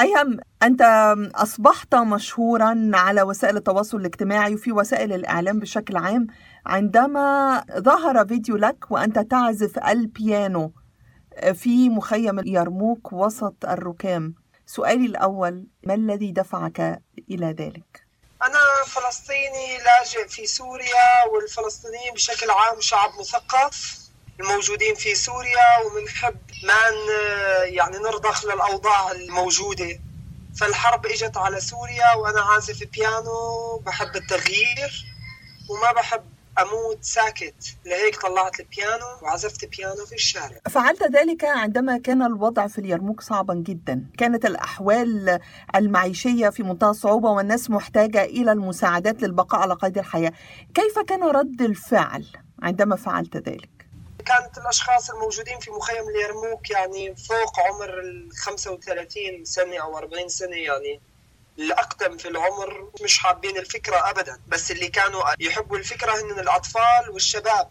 أيهم أنت أصبحت مشهورا على وسائل التواصل الاجتماعي وفي وسائل الإعلام بشكل عام عندما ظهر فيديو لك وأنت تعزف البيانو في مخيم اليرموك وسط الركام سؤالي الأول ما الذي دفعك إلى ذلك؟ أنا فلسطيني لاجئ في سوريا والفلسطينيين بشكل عام شعب مثقف الموجودين في سوريا وبنحب ما يعني نرضخ للأوضاع الموجودة. فالحرب إجت على سوريا وأنا عازف بيانو بحب التغيير وما بحب أموت ساكت. لهيك طلعت البيانو وعزفت بيانو في الشارع. فعلت ذلك عندما كان الوضع في اليرموك صعبا جدا. كانت الأحوال المعيشية في منتهى الصعوبه والناس محتاجة إلى المساعدات للبقاء على قيد الحياة. كيف كان رد الفعل عندما فعلت ذلك؟ كانت الأشخاص الموجودين في مخيم اليرموك يعني فوق عمر ال 35 سنة أو 40 سنة يعني الأقدم في العمر مش حابين الفكرة ابدا بس اللي كانوا يحبوا الفكرة هن الأطفال والشباب.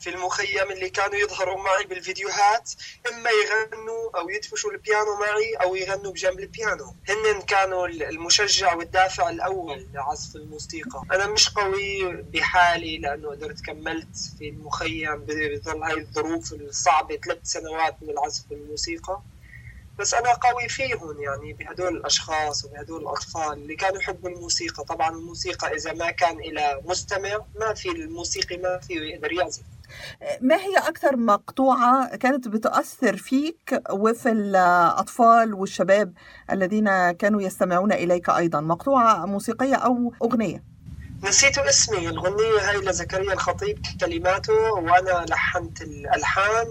في المخيم اللي كانوا يظهروا معي بالفيديوهات إما يغنوا أو يدفشوا البيانو معي أو يغنوا بجنب البيانو. هن كانوا المشجع والدافع الأول لعزف الموسيقى. أنا مش قوي بحالي لأنه قدرت كملت في المخيم بظل هاي الظروف الصعبة ثلاث سنوات من العزف الموسيقى بس أنا قوي فيهم يعني بهدول الأشخاص وبهدول الأطفال اللي كانوا يحبوا الموسيقى. طبعا الموسيقى إذا ما كان إلى مستمع ما في الموسيقي ما فيه يقدر يعزف. ما هي أكثر مقطوعة كانت بتؤثر فيك وفي الأطفال والشباب الذين كانوا يستمعون إليك أيضا؟ مقطوعة موسيقية أو أغنية؟ نسيت اسمي الغنية هاي لزكريا الخطيب كلماته وأنا لحنت الألحان.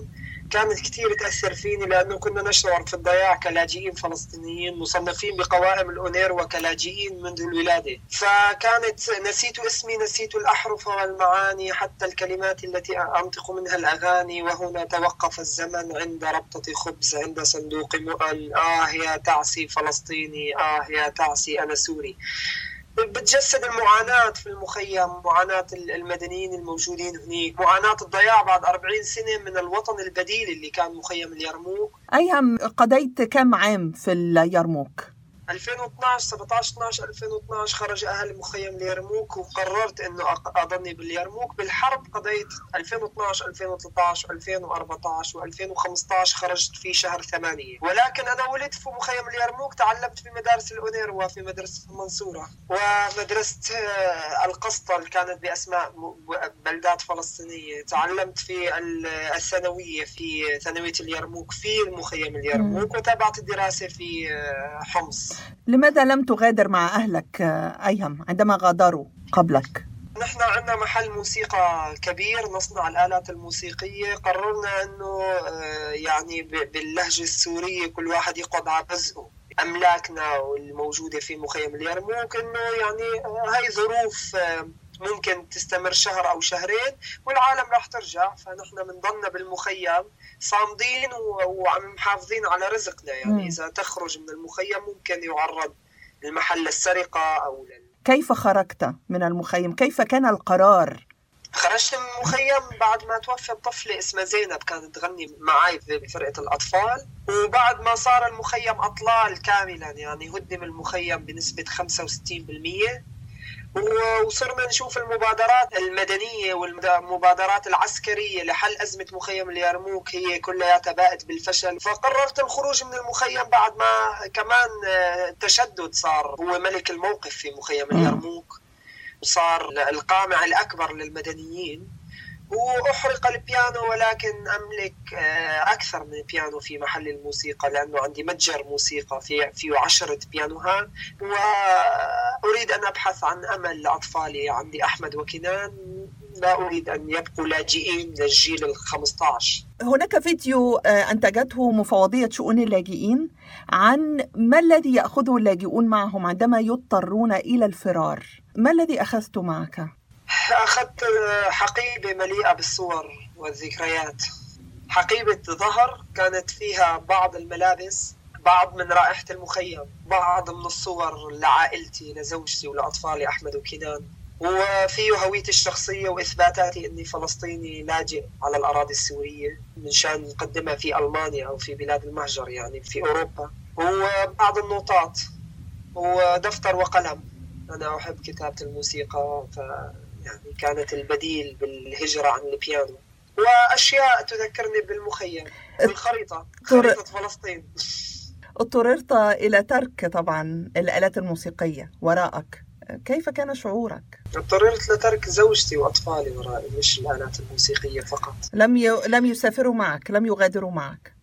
كانت كثير تأثر فيني لأنه كنا نشعر في الضياع كلاجئين فلسطينيين مصنفين بقوائم الأونيروا كلاجئين منذ الولادة. فكانت نسيت اسمي نسيت الأحرف والمعاني حتى الكلمات التي أنطق منها الأغاني. وهنا توقف الزمن عند ربطة خبز عند صندوق مؤن. آه يا تعسي فلسطيني آه يا تعسي أنا سوري. بتجسد المعاناة في المخيم معاناة المدنيين الموجودين هناك معاناة الضياع بعد 40 سنة من الوطن البديل اللي كان مخيم اليرموك أيهم قضيت كم عام في اليرموك؟ 2012 17 12 2012 خرج أهل مخيم اليرموك وقررت إنه اضلني باليرموك. بالحرب قضيت 2012 2013 2014 و2015 خرجت في شهر ثمانية. ولكن أنا ولدت في مخيم اليرموك تعلمت في مدارس الأونيروا في مدرسة المنصورة ومدرسة آه، القسطل كانت بأسماء بلدات فلسطينية. تعلمت في الثانوية في ثانوية اليرموك في المخيم اليرموك وتابعت الدراسة في آه، حمص. لماذا لم تغادر مع أهلك أيهم عندما غادروا قبلك؟ نحن عندنا محل موسيقى كبير نصنع الآلات الموسيقية قررنا أنه آه، يعني باللهجة السورية كل واحد يقعد على رزقه أملاكنا والموجودة في مخيم اليرموك أنه يعني آه، هاي ظروف آه، ممكن تستمر شهر أو شهرين والعالم راح ترجع فنحن بنضلنا بالمخيم صامدين وعم محافظين على رزقنا يعني م. إذا تخرج من المخيم ممكن يعرض المحل للسرقه أو لل... كيف خرجت من المخيم؟ كيف كان القرار؟ خرجت من المخيم بعد ما توفت طفلة اسمها زينب كانت تغني معي بفرقة الأطفال وبعد ما صار المخيم أطلال كاملا يعني هدم المخيم بنسبة 65% وصرنا نشوف المبادرات المدنية والمبادرات العسكرية لحل أزمة مخيم اليرموك هي كلياتها باءت بالفشل. فقررت الخروج من المخيم بعد ما كمان آه، تشدد صار هو ملك الموقف في مخيم اليرموك. وصار القامع الأكبر للمدنيين. وأحرق البيانو ولكن أملك آه، أكثر من بيانو في محل الموسيقى لأنه عندي متجر موسيقى في فيه عشرة بيانوهات وأريد أن أبحث عن أمل لأطفالي عندي أحمد وكنان لا أريد أن يبقوا لاجئين للجيل ال 15 هناك فيديو آه، أنتجته مفوضية شؤون اللاجئين عن ما الذي يأخذه اللاجئون معهم عندما يضطرون إلى الفرار ما الذي أخذت معك؟ أخذت حقيبة مليئة بالصور والذكريات. حقيبة ظهر كانت فيها بعض الملابس بعض من رائحة المخيم بعض من الصور لعائلتي لزوجتي ولأطفالي أحمد وكنان. وفيه هويتي الشخصية وإثباتاتي أني فلسطيني لاجئ على الأراضي السورية من شأن نقدمها في ألمانيا أو في بلاد المهجر يعني في أوروبا. وبعض النوتات ودفتر وقلم. أنا أحب كتابة الموسيقى ف يعني كانت البديل بالهجرة عن البيانو. وأشياء تذكرني بالمخيم والخريطة خريطة فلسطين. اضطررت إلى ترك طبعا الآلات الموسيقية وراءك. كيف كان شعورك؟ اضطررت لترك زوجتي وأطفالي ورائي مش الآلات الموسيقية فقط. لم ي... لم يسافروا معك لم يغادروا معك.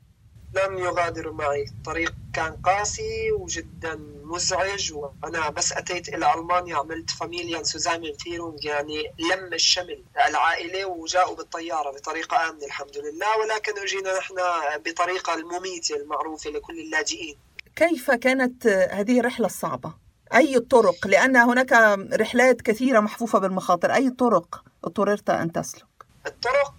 لم يغادروا معي. الطريق كان قاسي وجدا مزعج وأنا بس أتيت إلى ألمانيا عملت Familienzusammenführung يعني لم الشمل العائلة وجاءوا بالطيارة بطريقة آمنة الحمد لله. ولكن أجينا نحن بطريقة المميتة المعروفة لكل اللاجئين. كيف كانت هذه الرحلة الصعبة؟ أي الطرق؟ لأن هناك رحلات كثيرة محفوفة بالمخاطر. أي طرق اضطررت أن تسلك؟ الطرق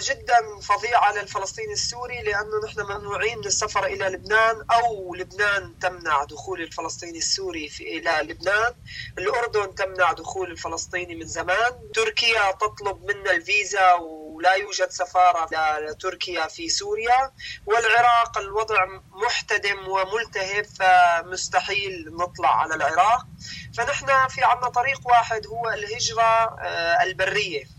جدا فظيعة للفلسطيني السوري لأنه نحن ممنوعين من السفر إلى لبنان أو لبنان تمنع دخول الفلسطيني السوري في إلى لبنان. الأردن تمنع دخول الفلسطيني من زمان. تركيا تطلب منا الفيزا ولا يوجد سفارة لتركيا في سوريا. والعراق الوضع محتدم وملتهب فمستحيل نطلع على العراق. فنحن في عنا طريق واحد هو الهجرة البرية.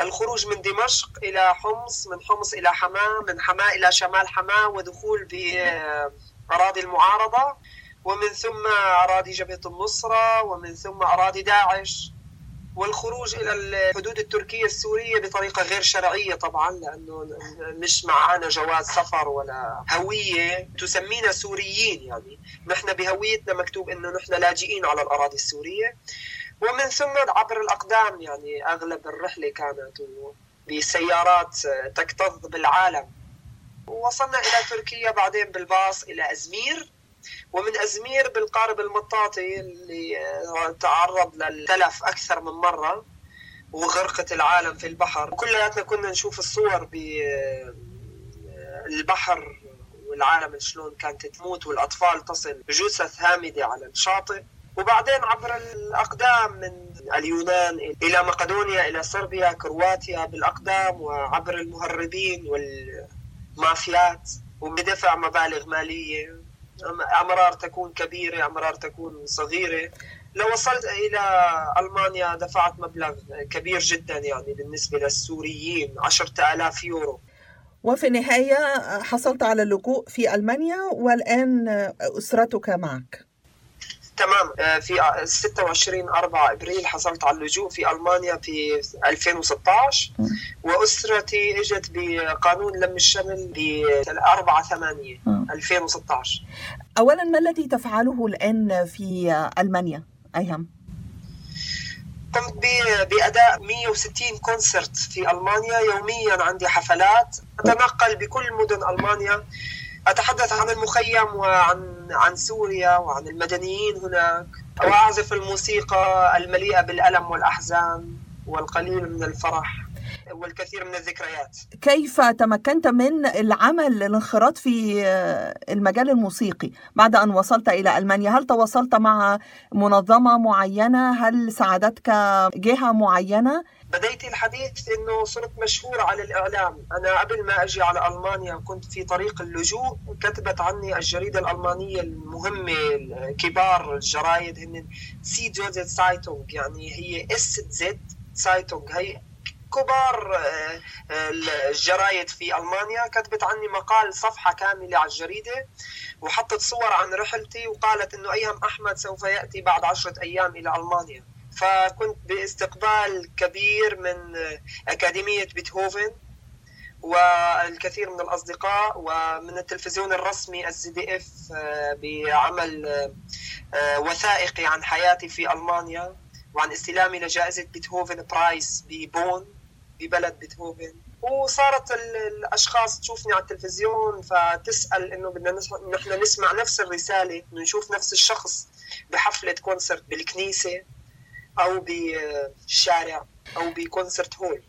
الخروج من دمشق إلى حمص من حمص إلى حماة من حماة إلى شمال حماة ودخول بأراضي المعارضة ومن ثم أراضي جبهة النصرة ومن ثم أراضي داعش والخروج إلى الحدود التركية السورية بطريقة غير شرعية طبعا لأنه مش معانا جواز سفر ولا هوية تسمينا سوريين يعني. نحن بهويتنا مكتوب إنه نحن لاجئين على الأراضي السورية. ومن ثم عبر الأقدام يعني أغلب الرحلة كانت بسيارات تكتظ بالعالم. ووصلنا إلى تركيا بعدين بالباص إلى أزمير. ومن أزمير بالقارب المطاطي اللي تعرض للتلف أكثر من مرة وغرقت العالم في البحر. كلياتنا كنا نشوف الصور بالبحر والعالم شلون كانت تموت والأطفال تصل بجثث هامدة على الشاطئ. وبعدين عبر الأقدام من اليونان إلى مقدونيا إلى صربيا كرواتيا بالأقدام وعبر المهربين والمافيات وبدفع مبالغ مالية. أمرار تكون كبيرة أمرار تكون صغيرة. لو وصلت إلى ألمانيا دفعت مبلغ كبير جدا يعني بالنسبة للسوريين عشرة آلاف يورو. وفي النهاية حصلت على اللجوء في ألمانيا والآن أسرتك معك. تمام. في 26 4 إبريل حصلت على اللجوء في ألمانيا في 2016 وأسرتي إجت بقانون لم الشمل ب 4 8 2016 اولا ما الذي تفعله الآن في ألمانيا؟ أيهم؟ قمت بأداء 160 كونسرت في ألمانيا يوميا. عندي حفلات. أتنقل بكل مدن ألمانيا. أتحدث عن المخيم وعن عن سوريا وعن المدنيين هناك. واعزف الموسيقى المليئة بالألم والأحزان والقليل من الفرح. والكثير من الذكريات. كيف تمكنت من العمل الانخراط في المجال الموسيقي بعد أن وصلت إلى ألمانيا؟ هل تواصلت مع منظمة معينة؟ هل ساعدتك جهة معينة؟ بديت الحديث إنه صرت مشهور على الإعلام، أنا قبل ما أجي على ألمانيا كنت في طريق اللجوء كتبت عني الجريدة الألمانية المهمة كبار الجرايد هن Süddeutsche Zeitung يعني هي SZ سايتونغ. هي كبار الجرايد في ألمانيا كتبت عني مقال صفحة كاملة على الجريدة وحطت صور عن رحلتي وقالت إنه ايهم أحمد سوف يأتي بعد عشرة أيام إلى ألمانيا. فكنت باستقبال كبير من أكاديمية بيتهوفن والكثير من الأصدقاء ومن التلفزيون الرسمي الزي دي إف بعمل وثائقي عن حياتي في ألمانيا وعن استلامي لجائزة بيتهوفن Preis ببون. ببلد بيتهوفن. وصارت الأشخاص تشوفني على التلفزيون فتسأل إنه بدنا نحن نسمع نفس الرسالة نشوف نفس الشخص بحفلة concert بالكنيسة أو بالشارع أو ب concert hall